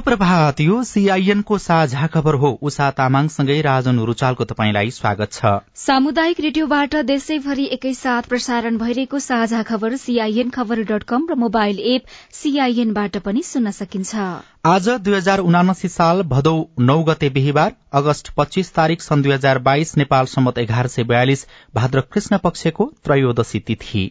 शुभ प्रभात यो सीआईएनको साझा खबर हो। उषा तामाङसँगै राजन रुचालको तपाईँलाई स्वागत छ। सामुदायिक रेडियोबाट देशैभरि एकैसाथ प्रसारण भइरहेको साझा खबर सीआईएन खबर डट कम र मोबाइल एप सीआईएनबाट पनि सुन्न सकिन्छ। आज दुई हजार उनासी साल भदौ नौ गते बिहिबार अगस्त पच्चीस तारीक सन् दुई हजार बाइस नेपाल सम्मत एघार सय बयालिस भाद्र कृष्ण पक्षको त्रयोदशी तिथि।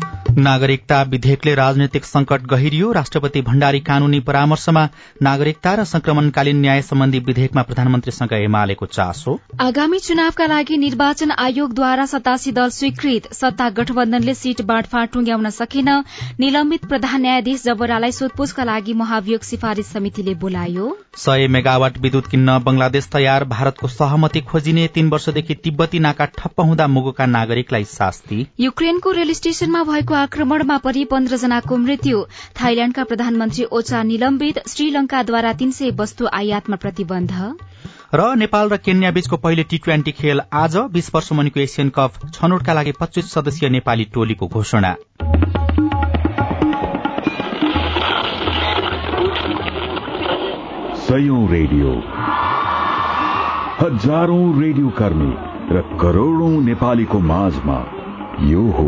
नागरिकता विधेयकले राजनैतिक संकट गहिरियो। राष्ट्रपति भण्डारी कानूनी परामर्शमा नागरिकता र संक्रमणकालीन न्याय सम्बन्धी विधेयकमा प्रधानमन्त्रीसँग एमालेको चासो। आगामी चुनावका लागि निर्वाचन आयोगद्वारा सतासी दल स्वीकृत। सत्ता गठबन्धनले सीट बाँडफाँड टुंग्याउन सकेन। निलम्बित प्रधान न्यायाधीश जबरालाई सोधपूछका लागि महाभियोग सिफारिश समितिले बोलायो। सय मेगावाट विद्युत किन्न बंगलादेश तयार। भारतको सहमति खोजिने तीन वर्षदेखि तिब्बती नाका ठप्प हुँदा मुगुका नागरिकलाई शास्ति। युक्रेनको रेल स्टेशनमा भएको आक्रमणमा परि पन्ध्र जनाको मृत्यु। थाइल्याण्डका प्रधानमन्त्री ओचा निलम्बित श्रीलंकाद्वारा तीन सय वस्तु आयातमा प्रतिबन्ध। र नेपाल र केन्या बीचको पहिलो टी ट्वेन्टी खेल आज बीस वर्ष मुनिको एसियन कप छनौटका लागि पच्चीस सदस्यीय नेपाली टोलीको घोषणा। सयौं रेडियो। हजारौं रेडियो कर्मी र करोड़ौं नेपालीको माझमा यो हो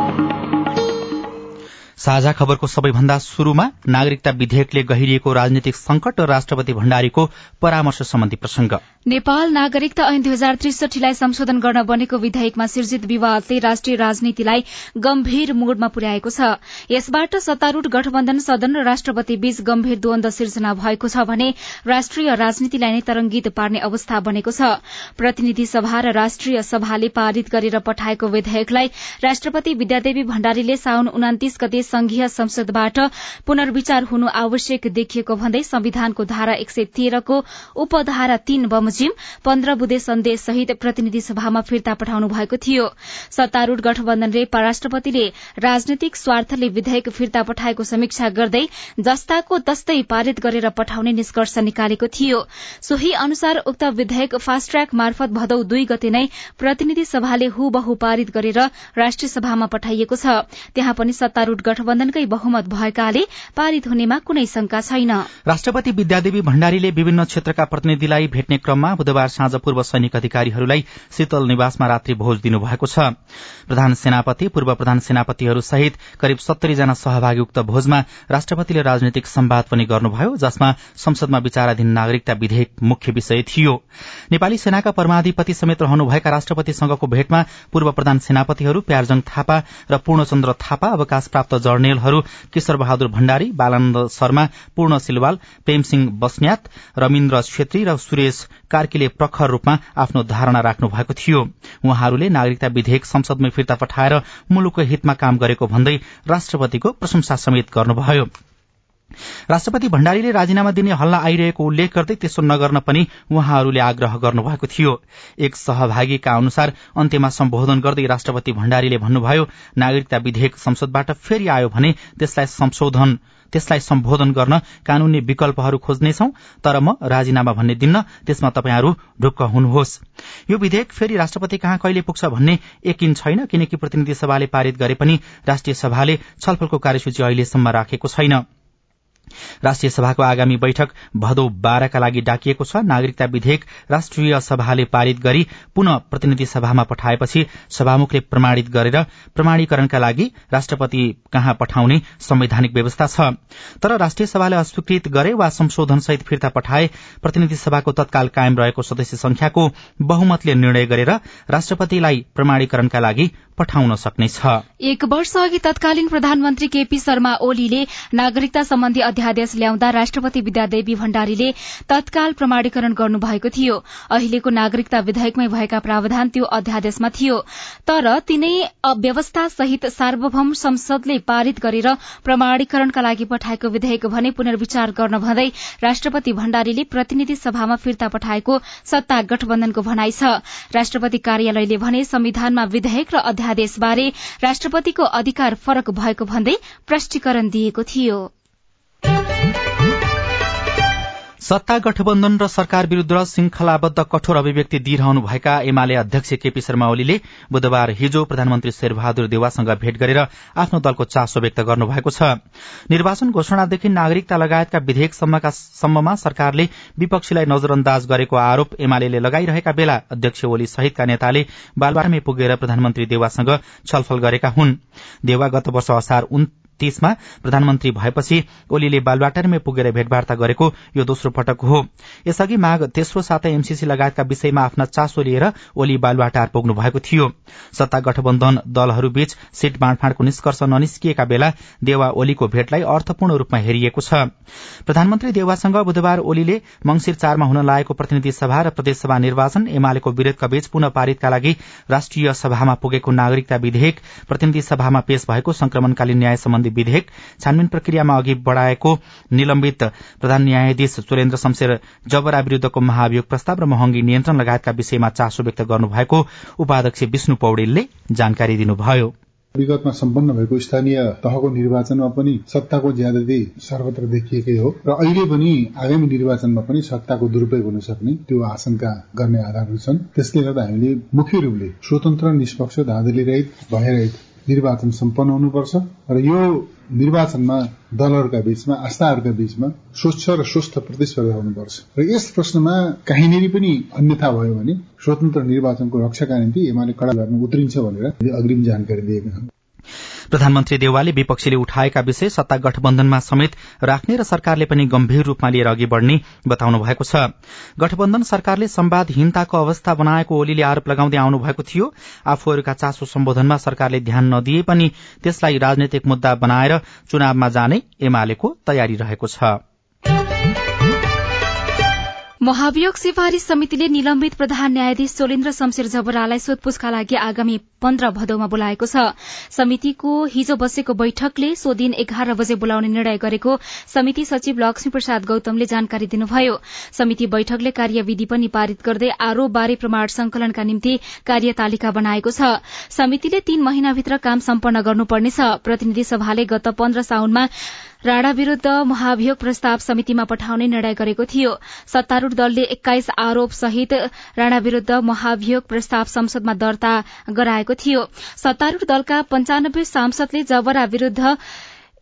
साझा खबरको सबैभन्दा शुरूमा नागरिकता विधेयकले गहिरिएको राजनीतिक संकट र राष्ट्रपति भण्डारीको परामर्श सम्बन्धी प्रसंग। नेपाल नागरिकता ऐन दुई हजार त्रिसठीलाई संशोधन गर्न बनेको विधेयकमा सिर्जित विवादले राष्ट्रिय राजनीतिलाई गम्भीर मोडमा पुर्याएको छ। यसबाट सत्तारूढ़ गठबन्धन सदन र राष्ट्रपति बीच गम्भीर द्वन्द सिर्जना भएको छ भने राष्ट्रिय राजनीतिलाई नै तरंगित पार्ने अवस्था बनेको छ। प्रतिनिधि सभा र राष्ट्रिय सभाले पारित गरेर पठाएको विधेयकलाई राष्ट्रपति विद्यादेवी भण्डारीले साउन उनातिस गते संघीय संसदबाट पुनर्विचार हुनु आवश्यक देखिएको भन्दै संविधानको धारा एक सय तेह्रको उपधारा तीन बमोजिम पन्ध्र बुधे सन्देश सहित प्रतिनिधि सभामा फिर्ता पठाउनु भएको थियो। सत्तारूढ़ गठबन्धनले राष्ट्रपतिले राजनैतिक स्वार्थले विधेयक फिर्ता पठाएको समीक्षा गर्दै जस्ताको तस्तै पारित गरेर पठाउने निष्कर्ष निकालेको थियो। सोही अनुसार उक्त विधेयक फास्ट ट्र्याक मार्फत भदौ दुई गते नै प्रतिनिधि सभाले हुबहु पारित गरेर राष्ट्रिय सभामा पठाइएको छ। त्यहाँ पनि सत्तारूढ़ गठबन्धनकै बहुमत भएकाले पारित हुनेमा कुनै शंका छैन। राष्ट्रपति विद्यादेवी भण्डारीले विभिन्न क्षेत्रका प्रतिनिधिलाई भेट्ने क्रममा बुधबार साँझ पूर्व सैनिक अधिकारीहरूलाई शीतल निवासमा रात्रि भोज दिनुभएको छ। प्रधान सेनापति पूर्व प्रधान सेनापतिहरू सहित करिब सत्तरी जना सहभागी उक्त भोजमा राष्ट्रपतिले राजनैतिक सम्वाद पनि गर्नुभयो जसमा संसदमा विचाराधीन नागरिकता विधेयक मुख्य विषय थियो। नेपाली सेनाका परमाधिपति समेत रहनुभएका राष्ट्रपतिसँगको भेटमा पूर्व प्रधान सेनापतिहरू प्यारजङ थापा र पूर्णचन्द्र थापा अवकाश प्राप्त जर्नेलहरू किशोर बहादुर भण्डारी बालानन्द शर्मा पूर्ण सिलवाल प्रेमसिंह बस्न्यात रविन्द्र छेत्री र सुरेश कार्कीले प्रखर रूपमा आफ्नो धारणा राख्नु भएको थियो। उहाँहरूले नागरिकता विधेयक संसदमै फिर्ता पठाएर मुलुकको हितमा काम गरेको भन्दै राष्ट्रपतिको प्रशंसा समेत गर्नुभयो। राष्ट्रपति भण्डारीले राजीनामा दिने हल्ला आइरहेको उल्लेख गर्दै त्यसो नगर्न पनि उहाँहरूले आग्रह गर्नुभएको थियो। एक सहभागीका अनुसार अन्त्यमा सम्बोधन गर्दै राष्ट्रपति भण्डारीले भन्नुभयो नागरिकता विधेयक संसदबाट फेरि आयो भने त्यसलाई संशोधन त्यसलाई सम्बोधन गर्न कानूनी विकल्पहरू खोज्नेछौ तर म राजीनामा भन्ने दिन्न त्यसमा तपाईँहरू ढुक्क हुनुहोस्। यो विधेयक फेरि राष्ट्रपति कहाँ कहिले पुग्छ भन्ने यकिन छैन किनकि प्रतिनिधि सभाले पारित गरे पनि राष्ट्रिय सभाले छलफलको कार्यसूची अहिलेसम्म राखेको छैन। राष्ट्रिय सभाको आगामी बैठक भदौ बाह्रका लागि डाकिएको छ। नागरिकता विधेयक राष्ट्रिय सभाले पारित गरी पुनः प्रतिनिधि सभामा पठाएपछि सभामुखले प्रमाणित गरेर प्रमाणीकरणका लागि राष्ट्रपति कहाँ पठाउने संवैधानिक व्यवस्था छ। तर राष्ट्रिय सभाले अस्वीकृत गरे वा संशोधन सहित फिर्ता पठाए प्रतिनिधि सभाको तत्काल कायम रहेको सदस्य संख्याको बहुमतले निर्णय गरेर राष्ट्रपतिलाई प्रमाणीकरणका लागि पठाउन सक्नेछ। एक वर्ष अघि तत्कालीन प्रधानमन्त्री केपी शर्मा ओलीले नागरिकता सम्बन्धी अध्यादेश ल्याउँदा राष्ट्रपति विद्यादेवी भण्डारीले तत्काल प्रमाणीकरण गर्नुभएको थियो। अहिलेको नागरिकता विधेयकमै भएका प्रावधान त्यो अध्यादेशमा थियो। तर तिनै व्यवस्था सहित सार्वभौम संसदले पारित गरेर प्रमाणीकरणका लागि पठाएको विधेयक भने पुनर्विचार गर्न भन्दै राष्ट्रपति भण्डारीले प्रतिनिधि सभामा फिर्ता पठाएको सत्ता गठबन्धनको भनाइ छ। राष्ट्रपति कार्यालयले भने संविधानमा विधेयक र अध्यादेशबारे राष्ट्रपतिको अधिकार फरक भएको भन्दै प्रष्टीकरण दिएको थियो। सत्ता गठबन्धन र सरकार विरूद्ध श्रृंखलाबद्ध कठोर अभिव्यक्ति दिइरहनुभएका एमाले अध्यक्ष केपी शर्मा ओलीले बुधबार हिजो प्रधानमन्त्री शेरबहादुर देवासँग भेट गरेर आफ्नो दलको चासो व्यक्त गर्नुभएको छ। निर्वाचन घोषणादेखि नागरिकता लगायतका विधेयक सम्ममा सरकारले विपक्षीलाई नजरअन्दाज गरेको आरोप एमाले लगाइरहेका बेला अध्यक्ष ओली सहितका नेताले बालबारमै पुगेर प्रधानमन्त्री देवासँग छलफल गरेका हुन्। देवा गत वर्ष असार तीसमा प्रधानमन्त्री भएपछि ओलीले बालवाटारमै पुगेर भेटवार्ता गरेको यो दोस्रो पटक हो। यसअघि माघ तेस्रो साता एमसीसी लगायतका विषयमा आफ्ना चासो लिएर ओली बालवाटार पुग्नु भएको थियो। सत्ता गठबन्धन दलहरूबीच सीट बाँडफाँडको निष्कर्ष ननिस्किएका बेला देवा ओलीको भेटलाई अर्थपूर्ण रूपमा हेरिएको छ। प्रधानमन्त्री देवासँग बुधबार ओलीले मंगिर चारमा हुन लागेको प्रतिनिधि सभा र प्रदेशसभा निर्वाचन एमालेको विरोधका बीच पुनः पारितका लागि राष्ट्रिय सभामा पुगेको नागरिकता विधेयक प्रतिनिधि सभामा पेश भएको संक्रमणकालीन न्याय सम्बन्धी विधेयक छानबिन प्रक्रियामा अघि बढ़ाएको निलम्बित प्रधान न्यायाधीश सुरेन्द्र शमशेर जबरा विरूद्धको महाभियोग प्रस्ताव र महँगी नियन्त्रण लगायतका विषयमा चासो व्यक्त गर्नुभएको उपाध्यक्ष विष्णु पौडेलले जानकारी दिनुभयो। विगतमा सम्पन्न भएको स्थानीय तहको निर्वाचनमा पनि सत्ताको ज्यादती सर्वत्र देखिएकै हो र अहिले पनि आगामी निर्वाचनमा पनि सत्ताको दुरूपयोग हुन सक्ने त्यो आशंका गर्ने आधारहरू छन्। त्यसले गर्दा हामीले मुख्य रूपले स्वतन्त्र निष्पक्ष धाँधली रहित भयरहित निर्वाचन सम्पन्न हुनुपर्छ र यो निर्वाचनमा दलहरूका बीचमा आस्थाहरूका बीचमा स्वच्छ र स्वस्थ प्रतिस्पर्धा हुनुपर्छ। र यस प्रश्नमा कहीँनिर पनि अन्यथा भयो भने स्वतन्त्र निर्वाचनको रक्षाका निम्ति एमाले कड़ा गर्न उत्रिन्छ भनेर अग्रिम जानकारी दिएका छन्। प्रधानमन्त्री देवालले विपक्षीले उठाएका विषय सत्ता गठबन्धनमा समेत राख्ने र सरकारले पनि गम्भीर रूपमा लिएर अघि बढ़ने बताउनु भएको छ। गठबन्धन सरकारले संवादहीनताको अवस्था बनाएको ओलीले आरोप लगाउँदै आउनु भएको थियो। आफूहरूका चासो सम्बोधनमा सरकारले ध्यान नदिए पनि त्यसलाई राजनैतिक मुद्दा बनाएर चुनावमा जाने एमालेको तयारी रहेको छ। महाभियोग सिफारिश समितिले निलम्बित प्रधान न्यायाधीश सोलेन्द्र शमशेर जबरालाई सोधपूछका लागि आगामी पन्ध्र भदौमा बोलाएको छ। समितिको हिजो बसेको बैठकले सो दिन एघार बजे बोलाउने निर्णय गरेको समिति सचिव लक्ष्मी प्रसाद गौतमले जानकारी दिनुभयो। समिति बैठकले कार्यविधि पनि पारित गर्दै आरोपबारे प्रमाण संकलनका निम्ति कार्यतालिका बनाएको छ। समितिले तीन महिनाभित्र काम सम्पन्न गर्नुपर्नेछ। प्रतिनिधि सभाले गत पन्ध्र साउनमा राणा विरूद्ध महाभियोग प्रस्ताव समितिमा पठाउने निर्णय गरेको थियो। सत्तारूढ़ दलले एक्काइस आरोप सहित राणा विरूद्ध महाभियोग प्रस्ताव संसदमा दर्ता गराएको थियो। सत्तारूढ़ दलका पञ्चानब्बे सांसदले जबरा विरूद्ध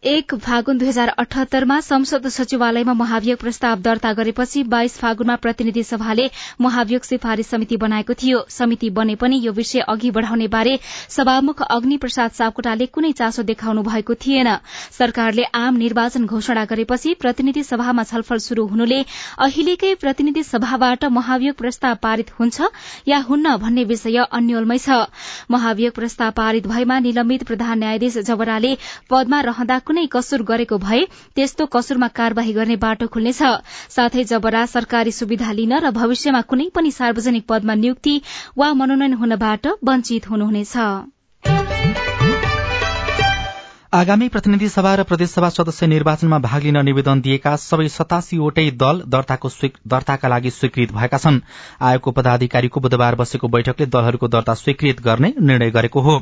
एक फागुन दुई हजार अठहत्तरमा संसद सचिवालयमा महाभियोग प्रस्ताव दर्ता गरेपछि बाइस फागुनमा प्रतिनिधि सभाले महाभियोग सिफारिश समिति बनाएको थियो। समिति बने पनि यो विषय अघि बढ़ाउने बारे सभामुख अग्नि प्रसाद सापकोटाले कुनै चासो देखाउनु भएको थिएन। सरकारले आम निर्वाचन घोषणा गरेपछि प्रतिनिधि सभामा छलफल शुरू हुनुले अहिलेकै प्रतिनिधि सभाबाट महाभियोग प्रस्ताव पारित हुन्छ या हुन्न भन्ने विषय अन्यलमै छ। महाभियोग प्रस्ताव पारित भएमा निलम्बित प्रधान न्यायाधीश जबराले पदमा रहँदा कुनै कसुर गरेको भए त्यस्तो कसुरमा कार्यवाही गर्ने बाटो खुल्नेछ। साथै जबरा सरकारी सुविधा लिन र भविष्यमा कुनै पनि सार्वजनिक पदमा नियुक्ति वा मनोनयन हुनबाट वञ्चित हुनुहुनेछ। आगामी प्रतिनिधि सभा र प्रदेशसभा सदस्य निर्वाचनमा भाग लिन निवेदन दिएका सबै सतासीवटै दल दर्ताका लागि स्वीकृत भएका छन्। आयोगको पदाधिकारीको बुधबार बसेको बैठकले दलहरूको दर्ता स्वीकृत गर्ने निर्णय गरेको हो।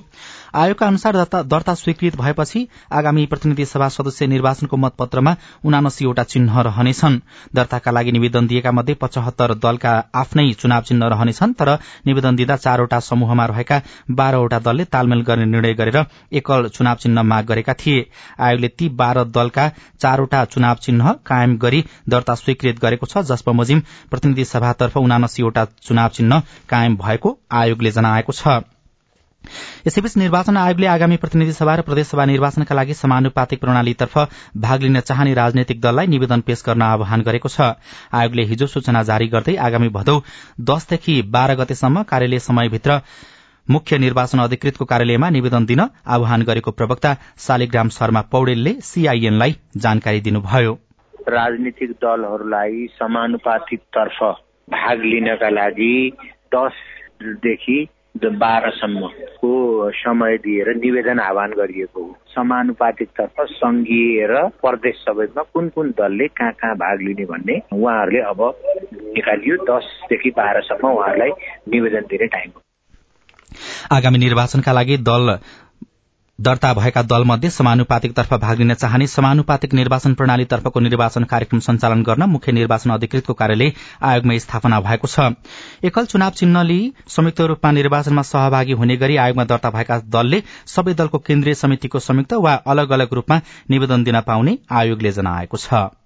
आयोगका अनुसार दर्ता स्वीकृत भएपछि आगामी प्रतिनिधि सभा सदस्य निर्वाचनको मतपत्रमा उनासीवटा चिन्ह रहनेछन्। दर्ताका लागि निवेदन दिएका मध्ये पचहत्तर दलका आफ्नै चुनाव चिन्ह रहनेछन् तर निवेदन दिँदा चारवटा समूहमा रहेका बाह्रवटा दलले तालमेल गर्ने निर्णय गरेर एकल चुनाव चिन्ह माग गरेका थिए। आयोगले ती बाह्र दलका चारवटा चुनाव चिन्ह कायम गरी दर्ता स्वीकृत गरेको छ जस बमोजिम प्रतिनिधि सभातर्फ उनासीवटा चुनाव चिन्ह कायम भएको आयोगले जनाएको छ। यसैबीच निर्वाचन आयोगले आगामी प्रतिनिधि सभा र प्रदेशसभा निर्वाचनका लागि समानुपातिक प्रणालीतर्फ भाग लिन चाहने राजनैतिक दललाई निवेदन पेश गर्न आह्वान गरेको छ। आयोगले हिजो सूचना जारी गर्दै आगामी भदौ दसदेखि बाह्र गतेसम्म कार्यालय समयभित्र मुख्य निर्वाचन अधिकृतको कार्यालयमा निवेदन दिन आह्वान गरेको प्रवक्ता शालिग्राम शर्मा पौडेलले सीआईएनलाई जानकारी दिनुभयो। राजनीतिक दलहरूलाई समानुपातिक तर्फ भाग लिनका लागि दसदेखि बाह्रसम्मको समय दिएर निवेदन आह्वान गरिएको हो। समानुपातिक तर्फ संघीय र प्रदेश सबैमा कुन कुन दलले कहाँ कहाँ भाग लिने भन्ने उहाँहरूले अब निकालियो। दसदेखि बाह्रसम्म उहाँहरूलाई निवेदन दिने टाइम हो। आगामी निर्वाचनका लागि दल दर्ता भएका दलमध्ये समानुपातिक तर्फ भाग लिन चाहने समानुपातिक निर्वाचन प्रणालीतर्फको निर्वाचन कार्यक्रम सञ्चालन गर्न मुख्य निर्वाचन अधिकृतको कार्यालय आयोगमा स्थापना भएको छ। एकल चुनाव चिन्ह लिई संयुक्त रूपमा निर्वाचनमा सहभागी हुने गरी आयोगमा दर्ता भएका दलले सबै दलको केन्द्रीय समितिको संयुक्त वा अलग अलग रूपमा निवेदन दिन पाउने आयोगले जनाएको छ।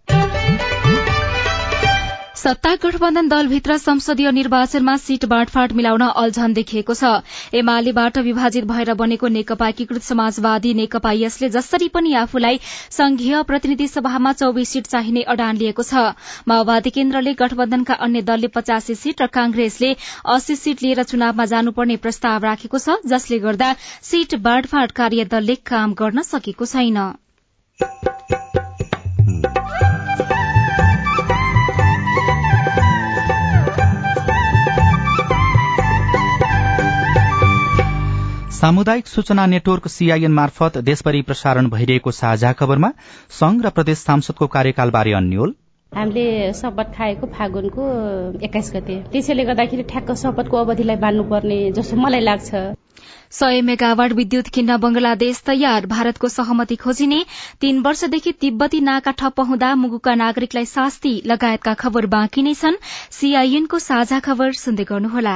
सत्ता गठबन्धन दलभित्र संसदीय निर्वाचनमा सीट बाँडफाँड मिलाउन अल्झन देखिएको छ। एमालेबाट विभाजित भएर बनेको नेकपा एकीकृत समाजवादी नेकपा यसले जसरी पनि आफूलाई संघीय प्रतिनिधि सभामा चौविस सीट चाहिने अडान लिएको छ। माओवादी केन्द्रले गठबन्धनका अन्य दलले पचासी सीट र कांग्रेसले अस्सी सीट लिएर चुनावमा जानुपर्ने प्रस्ताव राखेको छ जसले गर्दा सीट बाँडफाँड कार्य दलले काम गर्न सकेको छैन। सामुदायिक सूचना नेटवर्क सीआईएन मार्फत देशभरि प्रसारण भइरहेको साझा खबरमा संघ र प्रदेश सांसदको कार्यकालबारे अन्यल। हामीले शपथ खाएको फागुनको एक्काइस गते। त्यसैले गर्दाखेरि ठ्याक्क शपथको अवधिलाई बाँध्नुपर्ने जस्तो मलाई लाग्छ। सय मेगावाट विद्युत किन्न बंगलादेश तयार। भारतको सहमति खोजिने तीन वर्षदेखि तिब्बती नाका ठप्प हुँदा मुगुका नागरिकलाई शास्ति लगायतका खबर बाँकी नै छन्। सीआईएनको साझा खबर सुन्दै गर्नुहोला।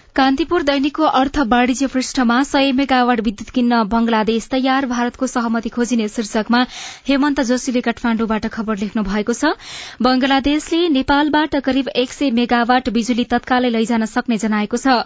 कान्तिपुर दैनिकको अर्थ वाणिज्य पृष्ठमा सय मेगावाट विद्युत किन्न बंगलादेश तयार। भारतको सहमति खोजिने शीर्षकमा हेमन्त जोशीले काठमाण्डुबाट खबर लेख्नु भएको छ। बंगलादेशले नेपालबाट करिब एक सय मेगावाट बिजुली तत्कालै लैजान सक्ने जनाएको छ।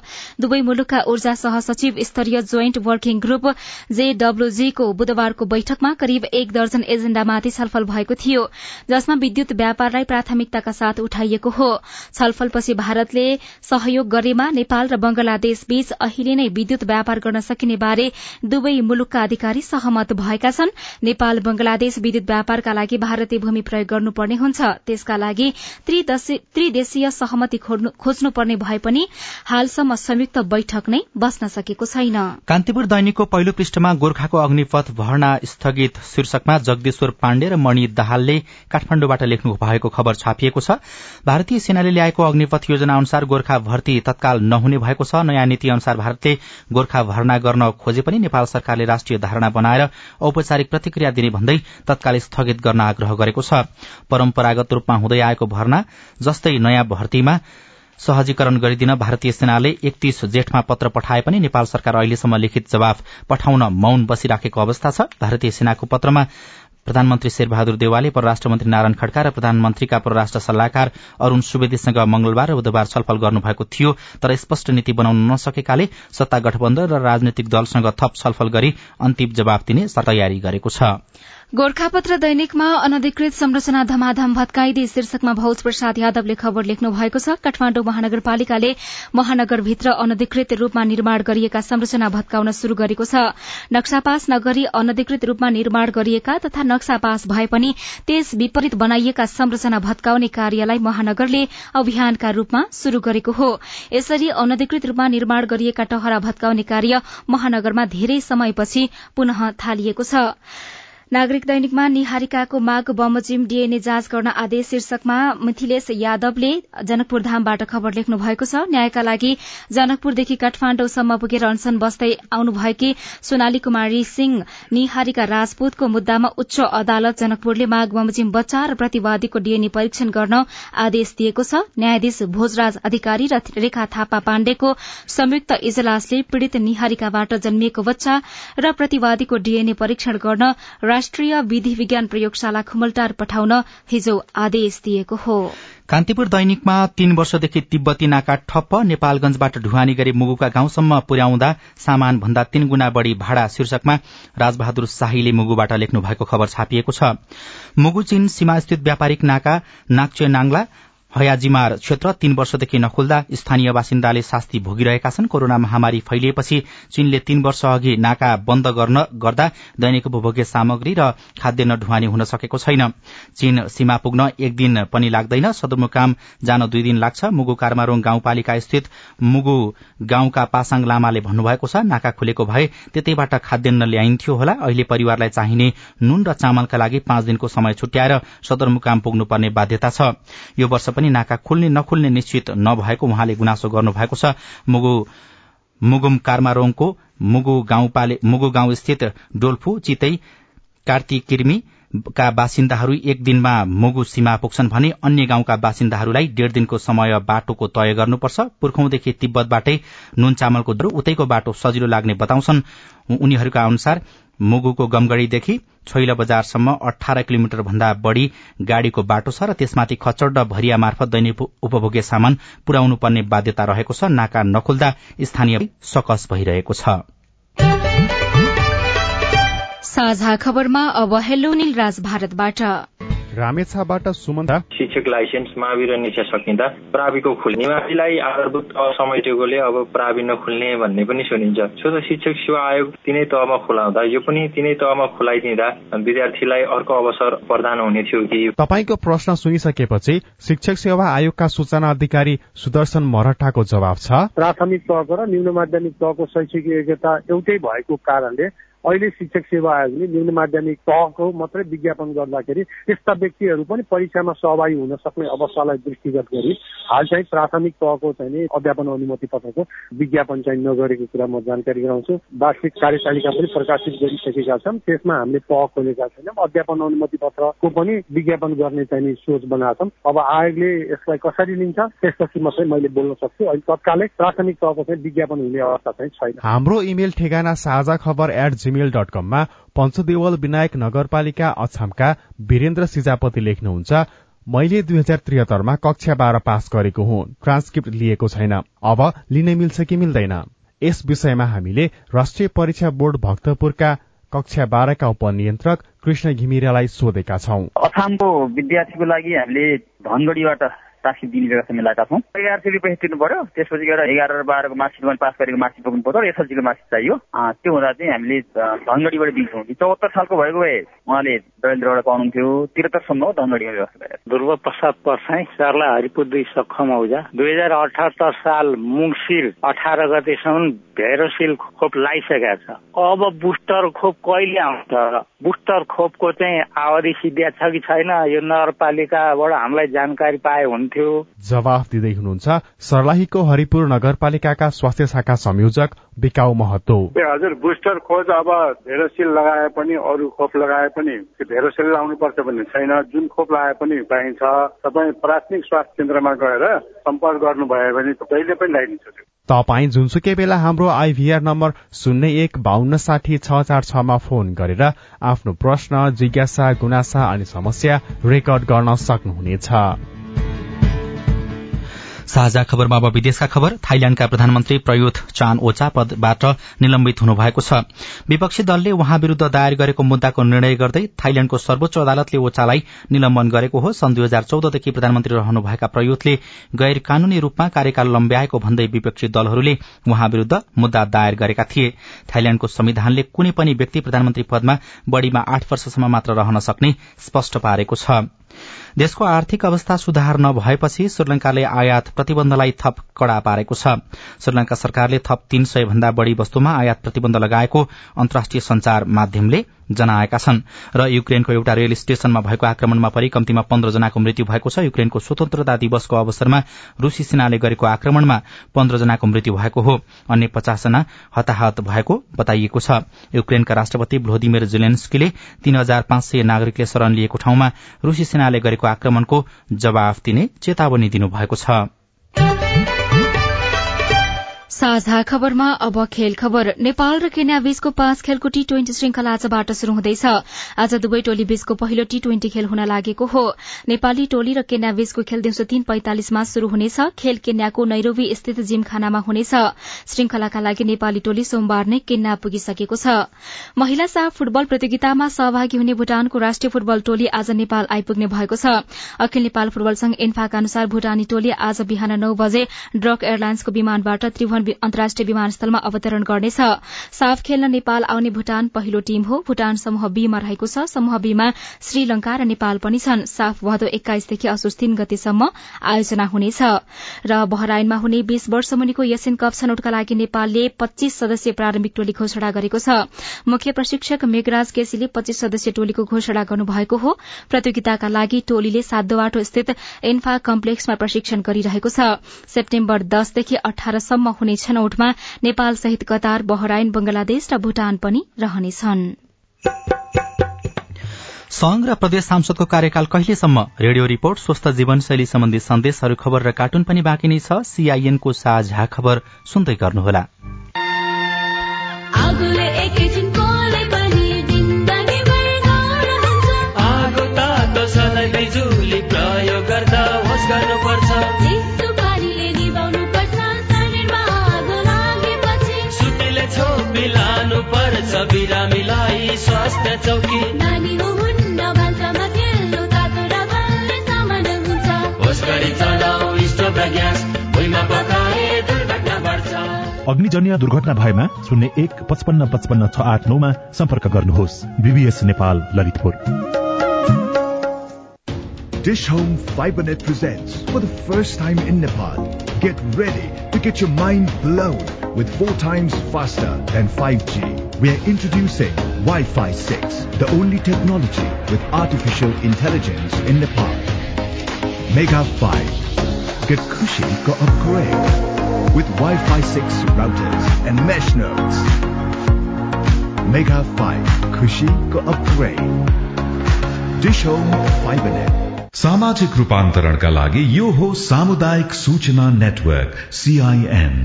दुवै मुलुकका ऊर्जा सहसचिव स्तरीय जोइन्ट वर्किङ ग्रुप जेडब्ल्यूजीको बुधबारको बैठकमा करिब एक दर्जन एजेण्डामाथि छलफल भएको थियो जसमा विद्युत व्यापारलाई प्राथमिकताका साथ उठाइएको हो। छलफलपछि भारतले सहयोग गरेमा नेपाल बंगलादेश बीच अहिले नै विद्युत व्यापार गर्न सकिने बारे दुवै मुलुकका अधिकारी सहमत भएका छन्। नेपाल बंगलादेश विद्युत व्यापारका लागि भारतीय भूमि प्रयोग गर्नुपर्ने हुन्छ। त्यसका लागि त्रिदेशीय सहमति खोज्नुपर्ने भए पनि हालसम्म संयुक्त बैठक नै बस्न सकेको छैन। कान्तिपुर दैनिकको पहिलो पृष्ठमा गोर्खाको अग्निपथ भर्ना स्थगित। शीर्षकमा जगदेश्वर पाण्डे र मणि दाहालले काठमाण्डुबाट लेख्नु भएको खबर छापिएको छ। भारतीय सेनाले ल्याएको अग्निपथ योजना अनुसार गोर्खा भर्ती तत्काल नहुने भएको छ। नयाँ नीति अनुसार भारतले गोर्खा भर्ना गर्न खोजे पनि नेपाल सरकारले राष्ट्रिय धारणा बनाएर औपचारिक प्रतिक्रिया दिने भन्दै तत्काल स्थगित गर्न आग्रह गरेको छ। परम्परागत रूपमा हुँदै आएको भर्ना जस्तै नयाँ भर्तीमा सहजीकरण गरिदिन भारतीय सेनाले एकतीस जेठमा पत्र पठाए पनि नेपाल सरकार अहिलेसम्म लिखित जवाफ पठाउन मौन बसिराखेको अवस्था छ। भारतीय सेनाको पत्रमा प्रधानमन्त्री शेरबहादुर देवालले परराष्ट्र मन्त्री नारायण खड्का र प्रधानमन्त्रीका परराष्ट्र सल्लाहकार अरूण सुवेदीसँग मंगलबार र बुधबार छलफल गर्नुभएको थियो तर स्पष्ट नीति बनाउन नसकेकाले सत्ता गठबन्धन र राजनैतिक दलसँग थप छलफल गरी अन्तिम जवाब दिने तयारी गरेको छ। गोर्खापत्र दैनिकमा अनधिकृत संरचना धमाधम भत्काइदिए शीर्षकमा भौज प्रसाद यादवले खबर लेख्नु भएको छ। काठमाडौँ महानगरपालिकाले महानगरभित्र अनधिकृत रूपमा निर्माण गरिएका संरचना भत्काउन शुरू गरेको छ। नक्सा पास नगरी अनधिकृत रूपमा निर्माण गरिएका तथा नक्सा पास भए पनि त्यस विपरीत बनाइएका संरचना भत्काउने कार्यलाई महानगरले अभियानका रूपमा शुरू गरेको हो। यसरी अनधिकृत रूपमा निर्माण गरिएका टहरा भत्काउने कार्य महानगरमा धेरै समयपछि पुनः थालिएको छ। नागरिक दैनिकमा निहारिकाको माग बमोजिम डीएनए जाँच गर्न आदेश शीर्षकमा मिथिलेश यादवले जनकपुर धामबाट खबर लेख्नु भएको छ। न्यायका लागि जनकपुरदेखि काठमाण्डुसम्म पुगेर अनसन बस्दै आउनुभएकी सोनाली कुमारी सिंह निहारिका राजपूतको मुद्दामा उच्च अदालत जनकपुरले माग बमोजिम बच्चा र प्रतिवादीको डीएनए परीक्षण गर्न आदेश दिएको छ। न्यायाधीश भोजराज अधिकारी र रेखा थापा पाण्डेको संयुक्त इजलासले पीड़ित निहारिकाबाट जन्मिएको बच्चा र प्रतिवादीको डीएनए परीक्षण गर्न राष्ट्रिय विधि विज्ञान प्रयोगशाला खुमलटार पठाउन हिजो आदेश दिएको हो। कान्तिपुर दैनिकमा तीन वर्षदेखि तिब्बती नाका ठप्प नेपालगंजबाट ढुवानी गरी मुगुका गाउँसम्म पुर्याउँदा सामान भन्दा तीन गुणा बढ़ी भाड़ा शीर्षकमा राजबहादुर शाहीले मुगुबाट लेख्नु भएको खबर छापिएको छ। मुगु चीन सीमास्थित व्यापारिक नाका नाक्चे नाङ्ला हयाजीमार क्षेत्र तीन वर्षदेखि नखुल्दा स्थानीय बासिन्दाले शास्ति भोगिरहेका छन्। कोरोना महामारी फैलिएपछि चीनले तीन वर्ष अघि नाका बन्द गर्न गर्दा दैनिक उपभोग्य सामग्री र खाद्यान्न ढुवानी हुन सकेको छैन। चीन सीमा पुग्न एक दिन पनि लाग्दैन। सदरमुकाम जान दुई दिन लाग्छ। मुगु कार्मारोङ गाउँपालिका स्थित मुगु गाउँका पासाङ लामाले भन्नुभएको छ नाका खुलेको भए त्यतैबाट खाद्यान्न ल्याइन्थ्यो होला। अहिले परिवारलाई चाहिने नुन र चामलका लागि पाँच दिनको समय छुट्याएर सदरमुकाम पुग्नुपर्ने बाध्यता छ। यो वर्ष नाका खुल्ने नखुल्ने निश्चित नभएको उहाँले गुनासो गर्नुभएको छ। मुगुम कार्मारोङको मुगु मुगु गाउँ स्थित डोल्फू चितै कार्तिक किर्मी का बासिन्दाहरू एक दिनमा मुगु सीमा पुग्छन् भने अन्य गाउँका बासिन्दाहरूलाई डेढ़ दिनको समय बाटोको तय गर्नुपर्छ। पुर्खौंदेखि तिब्बतबाटै नुन चामलको दर उतैको बाटो सजिलो लाग्ने बताउँछन्। उनीहरूका अनुसार मुगुको गमगढ़ीदेखि छैल बजारसम्म अठार किलोमिटर भन्दा बढ़ी गाड़ीको बाटो छ र त्यसमाथि खच्चड़ र भरिया मार्फत दैनिक उपभोग्य सामान पुर्याउनु पर्ने बाध्यता रहेको छ। नाका नखुल्दा स्थानीय सकस भइरहेको छ। साझा खबरमा अब हेलो निलराज भारतबाट। रामेछाबाट सुमन शिक्षक लाइसेन्स मावि र निशा सकिँदा प्राविको खुल्ने। निवासीलाई आधारभूत असमेटेकोले अब प्रावि नखुल्ने भन्ने पनि सुनिन्छ। सो त शिक्षक सेवा आयोग तिनै तहमा खुलाउँदा यो पनि तिनै तहमा खुलाइदिँदा विद्यार्थीलाई अर्को अवसर प्रदान हुने थियो कि? तपाईँको प्रश्न सुनिसकेपछि शिक्षक सेवा आयोगका सूचना अधिकारी सुदर्शन मरठाको जवाब छ। प्राथमिक तहको र निम्न माध्यमिक तहको शैक्षिक योग्यता एउटै भएको कारणले अहिले शिक्षक सेवा आयोगले निम्न माध्यमिक तहको मात्रै विज्ञापन गर्दाखेरि त्यस्ता व्यक्तिहरू पनि परीक्षामा सहभागी हुन सक्ने अवस्थालाई दृष्टिगत गरी हाल चाहिँ प्राथमिक तहको चाहिँ अध्यापन अनुमति पत्रको विज्ञापन चाहिँ नगरेको कुरा म जानकारी गराउँछु। वार्षिक कार्यतालिका पनि प्रकाशित गरिसकेका छन्। त्यसमा हामीले तह खोलेका छैनौँ। अध्यापन अनुमति पत्रको पनि विज्ञापन गर्ने चाहिँ सोच बनाएको छौँ। अब आयोगले यसलाई कसरी लिन्छ त्यसपछि मात्रै मैले बोल्न सक्छु। अहिले तत्कालै प्राथमिक तहको चाहिँ विज्ञापन हुने अवस्था चाहिँ छैन। हाम्रो इमेल ठेगाना साझा खबर एट जीमेल डट कममा पञ्चदेवल विनायक नगरपालिका अछामका वीरेन्द्र सिजापति लेख्नुहुन्छ। मैले दुई हजार त्रिहत्तरमा कक्षा बाह्र पास गरेको हुँ। ट्रान्सक्रिप्ट लिएको छैन। अब लिन मिल्छ कि मिल्दैन? यस विषयमा हामीले राष्ट्रिय परीक्षा बोर्ड भक्तपुरका कक्षा बाह्रका उपनियन्त्रक कृष्ण घिमिरालाई सोधेका छौं। अछामको विद्यार्थीको लागि हामीले धनगढीबाट राशि दिने व्यवस्था मिलाएका छौँ एघार सय रुपियाँ तिर्नु पर्यो। त्यसपछि गएर एघार र बाह्रको मार्कसिट पास गरेको मार्कसिट पुग्नु पर्यो। र एसएलसीको मार्कसिट चाहियो। त्यो हुँदा चाहिँ हामीले धनगढीबाट दिन्छौँ। चौहत्तर सालको भएको भए उहाँले डडेलद्रबाट पाउनुहुन्थ्यो। त्रिहत्तरसम्म हो धनगढीमा व्यवस्था गरेर ध्रुव प्रसाद पर्साई सर्ला हरिपुर दुई सक्षम औजा। दुई हजार अठहत्तर साल मुङसिर अठार गतेसम्म भेरोसिल खोप लगाइसकेका छ। अब बुस्टर खोप कहिले आउँछ? बुस्टर खोपको चाहिँ अवधि सिद्धिया छ कि छैन? यो नगरपालिकाबाट हामीलाई जानकारी पाए हुन्थ्यो। जवाफ दिँदै हुनुहुन्छ सर्लाहीको हरिपुर नगरपालिकाका स्वास्थ्य शाखा संयोजक बिकाउ महतो। हजुर बुस्टर खोज अब भेरोसिल लगाए पनि अरू खोप लगाए पनि भेरोसिल लाउनु पर्छ भन्ने छैन। जुन खोप लगाए पनि पाइन्छ। तपाईँ प्राथमिक स्वास्थ्य केन्द्रमा गएर सम्पर्क गर्नुभयो भने कहिले पनि लगाइदिन्छ तपाईँ जुनसुकै बेला हाम्रो आइभीआर नम्बर शून्य एक बाहन्न साठी छ चार छमा फोन गरेर आफ्नो प्रश्न जिज्ञासा गुनासा अनि समस्या रेकर्ड गर्न सक्नुहुनेछ। साझा खबरमा अब विदेशका खबर थाइल्याण्डका प्रधानमन्त्री प्रयुथ चान ओचा पदबाट निलम्बित हुनुभएको छ। विपक्षी दलले उहाँ विरूद्ध दायर गरेको मुद्दाको निर्णय गर्दै थाइल्याण्डको सर्वोच्च अदालतले ओचालाई निलम्बन गरेको हो। सन् दुई हजार चौधदेखि प्रधानमन्त्री रहनुभएका प्रयुथले गैर कानूनी रूपमा कार्यकाल लम्ब्याएको भन्दै विपक्षी दलहरूले उहाँ विरूद्ध मुद्दा दायर गरेका थिए। थाइल्याण्डको संविधानले कुनै पनि व्यक्ति प्रधानमन्त्री पदमा बढ़ीमा आठ वर्षसम्म मात्र रहन सक्ने स्पष्ट पारेको छ। देशको आर्थिक अवस्था सुधार नभएपछि श्रीलंकाले आयात प्रतिबन्धलाई थप कड़ा पारेको छ। श्रीलंका सरकारले थप तीन सय भन्दा बढ़ी वस्तुमा आयात प्रतिबन्ध लगाएको अन्तर्राष्ट्रिय संचार माध्यमले जनाएका छन्। र युक्रेनको एउटा रेल स्टेशनमा भएको आक्रमणमा परि कम्तीमा पन्ध्र जनाको मृत्यु भएको छ। युक्रेनको स्वतन्त्रता दिवसको अवसरमा रूसी सेनाले गरेको आक्रमणमा पन्ध्र जनाको मृत्यु भएको हो। अन्य पचास जना हताहत भएको बताइएको छ। युक्रेनका राष्ट्रपति भ्लोदिमिर जेलेन्स्कीले तीन हजार पाँच सय नागरिकले शरण लिएको ठाउँमा रूसी सेनाले गरेको आक्रमणको जवाफ दिने चेतावनी दिनुभएको छ। साझा खबरमा अब खेल खबर। नेपाल र केन्या बीचको पाँच खेलको टी ट्वेन्टी श्रृंखला आजबाट शुरू हुँदैछ। आज दुवै टोली बीचको पहिलो टी ट्वेन्टी खेल हुन लागेको हो। नेपाली टोली र केन्या बीचको खेल दिउँसो तीन पैंतालिसमा शुरू हुनेछ। खेल केन्याको नैरोबी स्थित जिमखानामा हुनेछ। श्रृंखलाका लागि नेपाली टोली सोमबार नै केन्या पुगिसकेको छ। महिला साफ फुटबल प्रतियोगितामा सहभागी हुने भूटानको राष्ट्रिय फुटबल टोली आज नेपाल आइपुग्ने भएको छ। अखिल नेपाल फुटबल संघ इन्फाका अनुसार भूटानी टोली आज बिहान नौ बजे ड्रक एयरलाइन्सको विमानबाट त्रिभुवन अन्तर्राष्ट्रिय विमानस्थलमा अवतरण गर्नेछ। साफ खेल्न नेपाल आउने भूटान पहिलो टीम हो। भूटान समूह बीमा रहेको छ। समूह बीमा श्रीलंका र नेपाल पनि छन्। साफ भदौ एक्काइसदेखि असोज तीन गतेसम्म आयोजना हुनेछ। र बहराइनमा हुने बीस वर्ष मुनिको एसियन कप छनौटका लागि नेपालले पच्चीस सदस्यीय प्रारम्भिक टोली घोषणा गरेको छ। मुख्य प्रशिक्षक मेघराज केसीले पच्चीस सदस्यीय टोलीको घोषणा गर्नुभएको हो। प्रतियोगिताका लागि टोलीले सातदोबाटो स्थित इन्फा कम्प्लेक्समा प्रशिक्षण गरिरहेको छ। सेप्टेम्बर दसदेखि अठारसम्म हुने छनौटमा नेपाल सहित कतार बहराइन बंगलादेश र भूटान पनि रहनेछन्। संघ र प्रदेश सांसदको कार्यकाल कहिलेसम्म? रेडियो रिपोर्ट स्वस्थ जीवनशैली सम्बन्धी सन्देशहरू खबर र कार्टुन पनि बाँकी नै छ। सीआईएनको साझा खबर सुन्दै गर्नुहोला। चौकी नानी हो हुन्न भान्सामा खेल्नु तातो र बलले सामान हुन्छ होस गरी चलाऊ स्टोभ र ग्यास भुइँमा पकाए दुर्घटना बढ्छ। अग्निजन्य दुर्घटना भएमा शून्य एक पचपन्न पचपन्न छ आठ नौमा सम्पर्क गर्नुहोस्। BBS Nepal Lalitpur. Dish Home FiberNet presents for the first time in Nepal. Get ready to get your mind blown with four times faster than 5G. We are introducing Wi-Fi 6, the only technology with artificial intelligence in Nepal. Mega 5. Get Kushi go upgrade with Wi-Fi 6 routers and mesh nodes. Mega 5. Kushi go upgrade. Dish Home FiberNet. सामाजिक रूपान्तरणका लागि यो हो सामुदायिक सूचना network CIN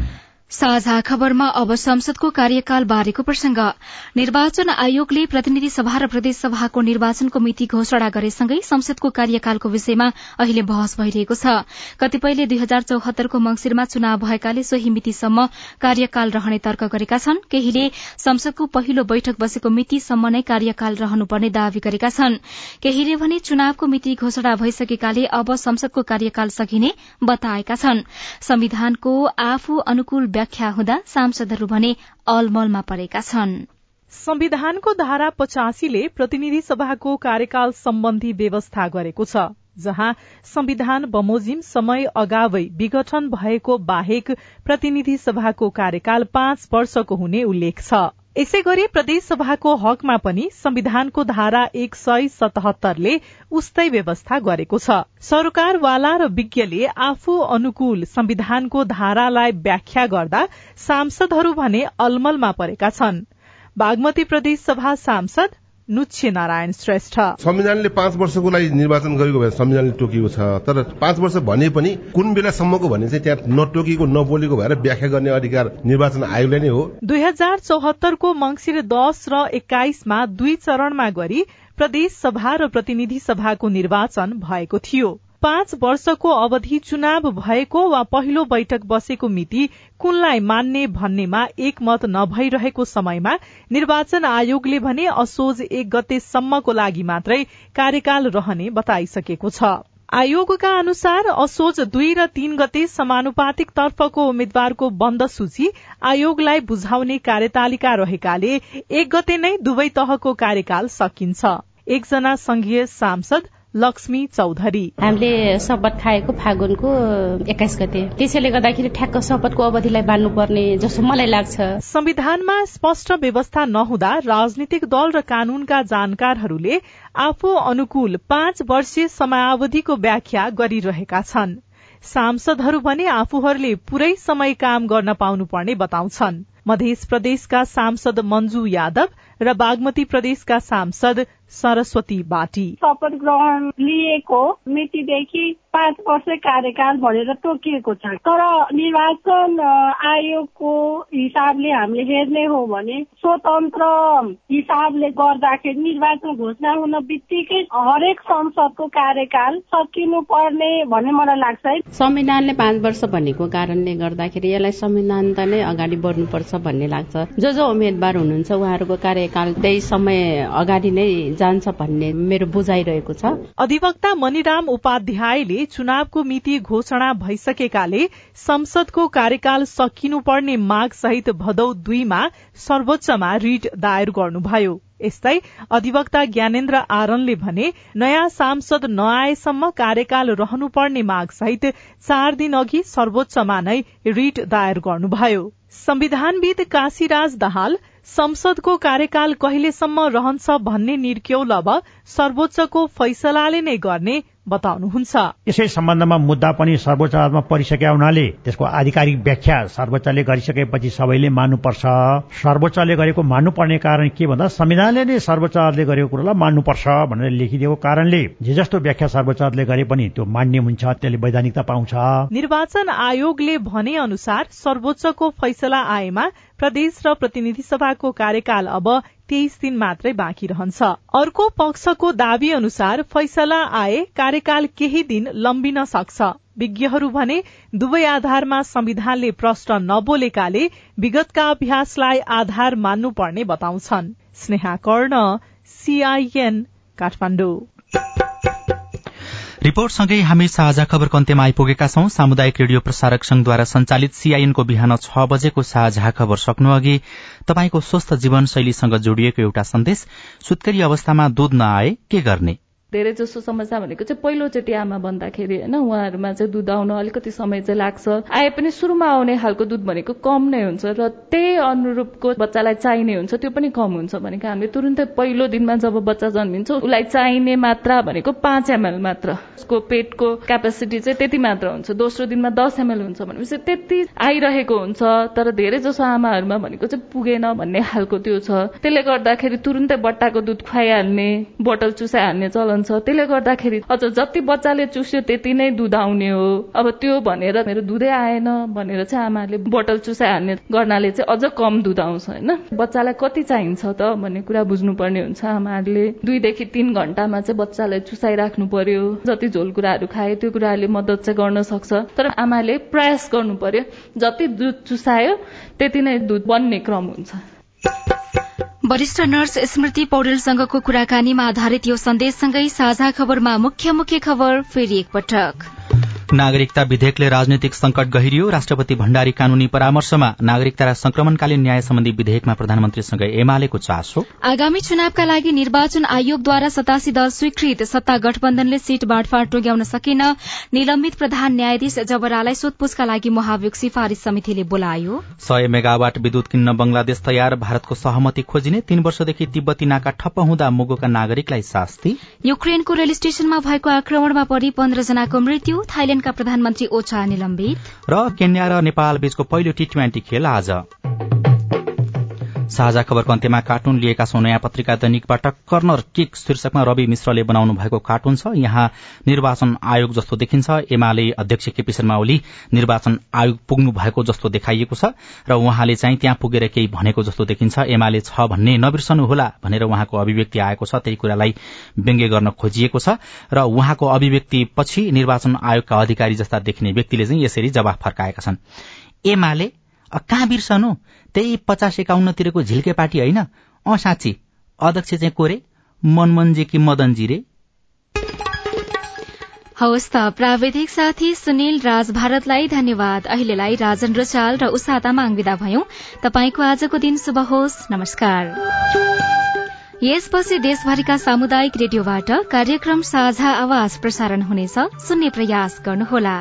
साझा खबरमा अब संसदको कार्यकाल बारेको प्रसंग। निर्वाचन आयोगले प्रतिनिधि सभा र प्रदेश सभाको निर्वाचनको मिति घोषणा गरेसँगै संसदको कार्यकालको विषयमा अहिले बहस भइरहेको छ। कतिपयले दुई हजार चौहत्तरको मंगिरमा चुनाव भएकाले सोही मितिसम्म कार्यकाल रहने तर्क गरेका छन्। केहीले संसदको पहिलो बैठक बसेको मितिसम्म नै कार्यकाल रहनुपर्ने दावी गरेका छन्। केहीले भने चुनावको मिति घोषणा भइसकेकाले अब संसदको कार्यकाल सकिने बताएका छन्। संविधानको आफू अनुकूल व्याख्या हुँदा सांसदहरू भने अलमलमा परेका छन्। संविधानको धारा पचासीले प्रतिनिधि सभाको कार्यकाल सम्बन्धी व्यवस्था गरेको छ जहाँ संविधान बमोजिम समय अगावै विघटन भएको बाहेक प्रतिनिधि सभाको कार्यकाल पाँच वर्षको हुने उल्लेख छ। यसै गरी प्रदेशसभाको हकमा पनि संविधानको धारा एक सय सतहत्तरले उस्तै व्यवस्था गरेको छ। सरकारवाला र विज्ञले आफू अनुकूल संविधानको धारालाई व्याख्या गर्दा सांसदहरू भने अलमलमा परेका छन्। बागमती प्रदेशसभा सांसद नुच्छे नारायण श्रेष्ठ। संविधानले पाँच वर्षको लागि निर्वाचन गरेको भए संविधानले तोकिएको छ। तर पाँच वर्ष भने पनि कुन बेलासम्मको भने चाहिँ त्यहाँ नटोकिएको नबोलेको भएर व्याख्या गर्ने अधिकार निर्वाचन आयोगले नै हो। दुई हजार चौहत्तरको मंगिर दस र एक्काइसमा दुई चरणमा गरी प्रदेश सभा र प्रतिनिधि सभाको निर्वाचन भएको थियो। पाँच वर्षको अवधि चुनाव भएको वा पहिलो बैठक बसेको मिति कुनलाई मान्ने भन्नेमा एकमत नभइरहेको समयमा निर्वाचन आयोगले भने असोज एक गतेसम्मको लागि मात्रै कार्यकाल रहने बताइसकेको छ। आयोगका अनुसार असोज दुई र तीन गते समानुपातिक तर्फको उम्मेद्वारको बन्द सूची आयोगलाई बुझाउने कार्यतालिका रहेकाले एक गते नै दुवै तहको कार्यकाल सकिन्छ। एकजना संघीय सांसद लक्ष्मी चौधरी। हामीले शपथ खाएको फागुनको एक्काइस गते। त्यसैले गर्दाखेरि ठ्याक्क शपथको अवधिलाई बाँध्नुपर्ने जसो मलाई लाग्छ। संविधानमा स्पष्ट व्यवस्था नहुँदा राजनीतिक दल र कानूनका जानकारहरूले आफू अनुकूल पाँच वर्षीय समयावधिको व्याख्या गरिरहेका छन्। सांसदहरू भने आफूहरूले पूरै समय काम गर्न पाउनुपर्ने बताउँछन्। मध्य प्रदेशका सांसद मंजू यादव र बागमती प्रदेशका सांसद सरस्वती बाटी। शपथ ग्रहण लिएको मितिदेखि पाँच वर्ष कार्यकाल भनेर तोकिएको छ। तर निर्वाचन आयोगको हिसाबले हामीले हेर्ने हो भने स्वतन्त्र हिसाबले गर्दाखेरि निर्वाचन घोषणा हुन बित्तिकै हरेक संसदको कार्यकाल सकिनु पर्ने भन्ने मलाई लाग्छ है। संविधानले पाँच वर्ष भनेको कारणले गर्दाखेरि यसलाई संविधान त नै अगाडि बढ्नुपर्छ भन्ने लाग्छ। जो जो उम्मेद्वार हुनुहुन्छ उहाँहरूको कार्यकाल त्यही समय अगाडि नै जान्छ भन्ने मेरो बुझाइरहेको छ। अधिवक्ता मणिराम उपाध्यायले चुनावको मिति घोषणा भइसकेकाले संसदको कार्यकाल सकिनुपर्ने माग सहित भदौ दुईमा सर्वोच्चमा रिट दायर गर्नुभयो। यस्तै अधिवक्ता ज्ञानेन्द्र आरनले भने नयाँ सांसद नआएसम्म कार्यकाल रहनुपर्ने माग सहित चार दिन अघि सर्वोच्चमा नै रिट दायर गर्नुभयो। संविधानविद काशीराज दाहाल संसदको कार्यकाल कहिलेसम्म रहन्छ भन्ने निर्क्यौल अब सर्वोच्चको फैसलाले नै गर्ने बताउनुहुन्छ। यसै सम्बन्धमा मुद्दा पनि सर्वोच्च अदालतमा परिसकेका हुनाले त्यसको आधिकारिक व्याख्या सर्वोच्चले गरिसकेपछि सबैले मान्नुपर्छ। सर्वोच्चले गरेको मान्नुपर्ने कारण के भन्दा संविधानले नै सर्वोच्च अदालतले गरेको कुरोलाई मान्नुपर्छ भनेर लेखिदिएको कारणले जे जस्तो व्याख्या सर्वोच्च अदालतले गरे पनि त्यो मान्य हुन्छ त्यसले वैधानिकता पाउँछ। निर्वाचन आयोगले भने अनुसार सर्वोच्चको फैसला आएमा प्रदेश र प्रतिनिधि सभाको कार्यकाल अब तेइस दिन मात्रै बाँकी रहन्छ। अर्को पक्षको दावी अनुसार फैसला आए कार्यकाल केही दिन लम्बिन सक्छ। विज्ञहरू भने दुवै आधारमा संविधानले प्रश्न नबोलेकाले विगतका अभ्यासलाई आधार मान्नुपर्ने बताउँछन्। स्नेहा कर्ण सीआईएन काठमाडौँ। रिपोर्टसँगै हामी साझा खबरको अन्त्यमा आइपुगेका छौं। सामुदायिक रेडियो प्रसारक संघद्वारा संचालित सीआईएनको बिहान छ बजेको साझा खबर सक्नु अघि तपाईँको स्वस्थ जीवनशैलीसँग जोडिएको एउटा सन्देश। सुत्केरी अवस्थामा दूध नआए के गर्ने? धेरै जसो समस्या भनेको चाहिँ पहिलोचोटि आमा भन्दाखेरि होइन उहाँहरूमा चाहिँ दुध आउन अलिकति समय चाहिँ लाग्छ। आए पनि सुरुमा आउने खालको दुध भनेको कम नै हुन्छ र त्यही अनुरूपको बच्चालाई चाहिने हुन्छ त्यो पनि कम हुन्छ भनेको हामीले तुरुन्तै पहिलो दिनमा जब बच्चा जन्मिन्छ उसलाई चाहिने मात्रा भनेको पाँच एमएल मात्र। उसको पेटको क्यापेसिटी चाहिँ त्यति मात्र हुन्छ। दोस्रो दिनमा दस एमएल हुन्छ भनेपछि त्यति आइरहेको हुन्छ तर धेरै जसो आमाहरूमा भनेको चाहिँ पुगेन भन्ने खालको त्यो छ। त्यसले गर्दाखेरि तुरुन्तै बट्टाको दुध खुवाइहाल्ने बोटल चुसाइहाल्ने चलन हुन्छ। त्यसले गर्दाखेरि अझ जति बच्चाले चुस्यो त्यति नै दुध आउने हो। अब त्यो भनेर मेरो दुधै आएन भनेर चाहिँ आमाले बोटल चुसाइहाल्ने गर्नाले चाहिँ अझ कम दुध आउँछ होइन? बच्चालाई कति चाहिन्छ त भन्ने कुरा बुझ्नुपर्ने हुन्छ आमाहरूले। दुईदेखि तिन घन्टामा चाहिँ बच्चालाई चुसाइराख्नु पर्यो। जति झोल कुराहरू खाए त्यो कुराहरूले मद्दत चाहिँ गर्न सक्छ। तर आमाले प्रयास गर्नु पर्यो जति दुध चुसायो त्यति नै दुध बन्ने क्रम हुन्छ। वरिष्ठ नर्स स्मृति पौडेलसँगको कुराकानीमा आधारित यो सन्देशसँगै साझा खबरमा मुख्य मुख्य खबर फेरि एकपटक। नागरिकता विधेयकले राजनैतिक संकट गहिरियो। राष्ट्रपति भण्डारी कानूनी परामर्शमा नागरिकता र संक्रमणकालीन न्याय सम्बन्धी विधेयकमा प्रधानमन्त्रीसँग एमालेको चासो? आगामी चुनावका लागि निर्वाचन आयोगद्वारा सतासी दल स्वीकृत। सत्ता गठबन्धनले सीट बाँडफाँड टोग्याउन सकेन। निलम्बित प्रधान न्यायाधीश जबरालाई सोधपूछका लागि महाभियोग सिफारिश समितिले बोलायो। सय मेगावाट विद्युत किन्न बंगलादेश तयार। भारतको सहमति खोजिने तीन वर्षदेखि तिब्बती नाका ठप्प हुँदा मुगोका नागरिकलाई शास्ति? युक्रेनको रेल स्टेशनमा भएको आक्रमणमा परि पन्ध्र जनाको मृत्यु। थाइल्याण्डका प्रधानमन्त्री ओचा निलम्बित। र केन्या र नेपाल बीचको पहिलो टी ट्वेन्टी खेल आज। साझा खबरको अन्त्यमा कार्टुन लिएका छौं। नयाँ पत्रिका दैनिकबाट कर्नर किक शीर्षकमा रवि मिश्रले बनाउनु भएको कार्टुन छ। यहाँ निर्वाचन आयोग जस्तो देखिन्छ। एमाले अध्यक्ष केपी शर्मा ओली निर्वाचन आयोग पुग्नु भएको जस्तो देखाइएको छ र उहाँले चाहिँ त्यहाँ पुगेर केही भनेको जस्तो देखिन्छ। एमाले छ भन्ने नबिर्सनु होला भनेर उहाँको अभिव्यक्ति आएको छ। त्यही कुरालाई व्यङ्ग्य गर्न खोजिएको छ र उहाँको अभिव्यक्ति पछि निर्वाचन आयोगका अधिकारी जस्ता देखिने व्यक्तिले चाहिँ यसरी जवाफ फर्काएका छन्। एमाले कहाँ बिर्सनु? त्यही पचास एकाउन्नतिरको झिल्के पार्टी होइन। अँ साँच्ची। अध्यक्ष चाहिँ कोरे मनमनजी कि मदनजी रे। हवस् त प्राविधिक साथी सुनिल राज भारतलाई धन्यवाद। अहिलेलाई राजन रोचाल र उषा तामाङ विदा भयौं। तपाईँको आजको दिन शुभ होस्। नमस्कार। यसपछि देशभरिका सामुदायिक रेडियोबाट कार्यक्रम साझा आवाज प्रसारण हुनेछ। सुन्ने प्रयास गर्नुहोला।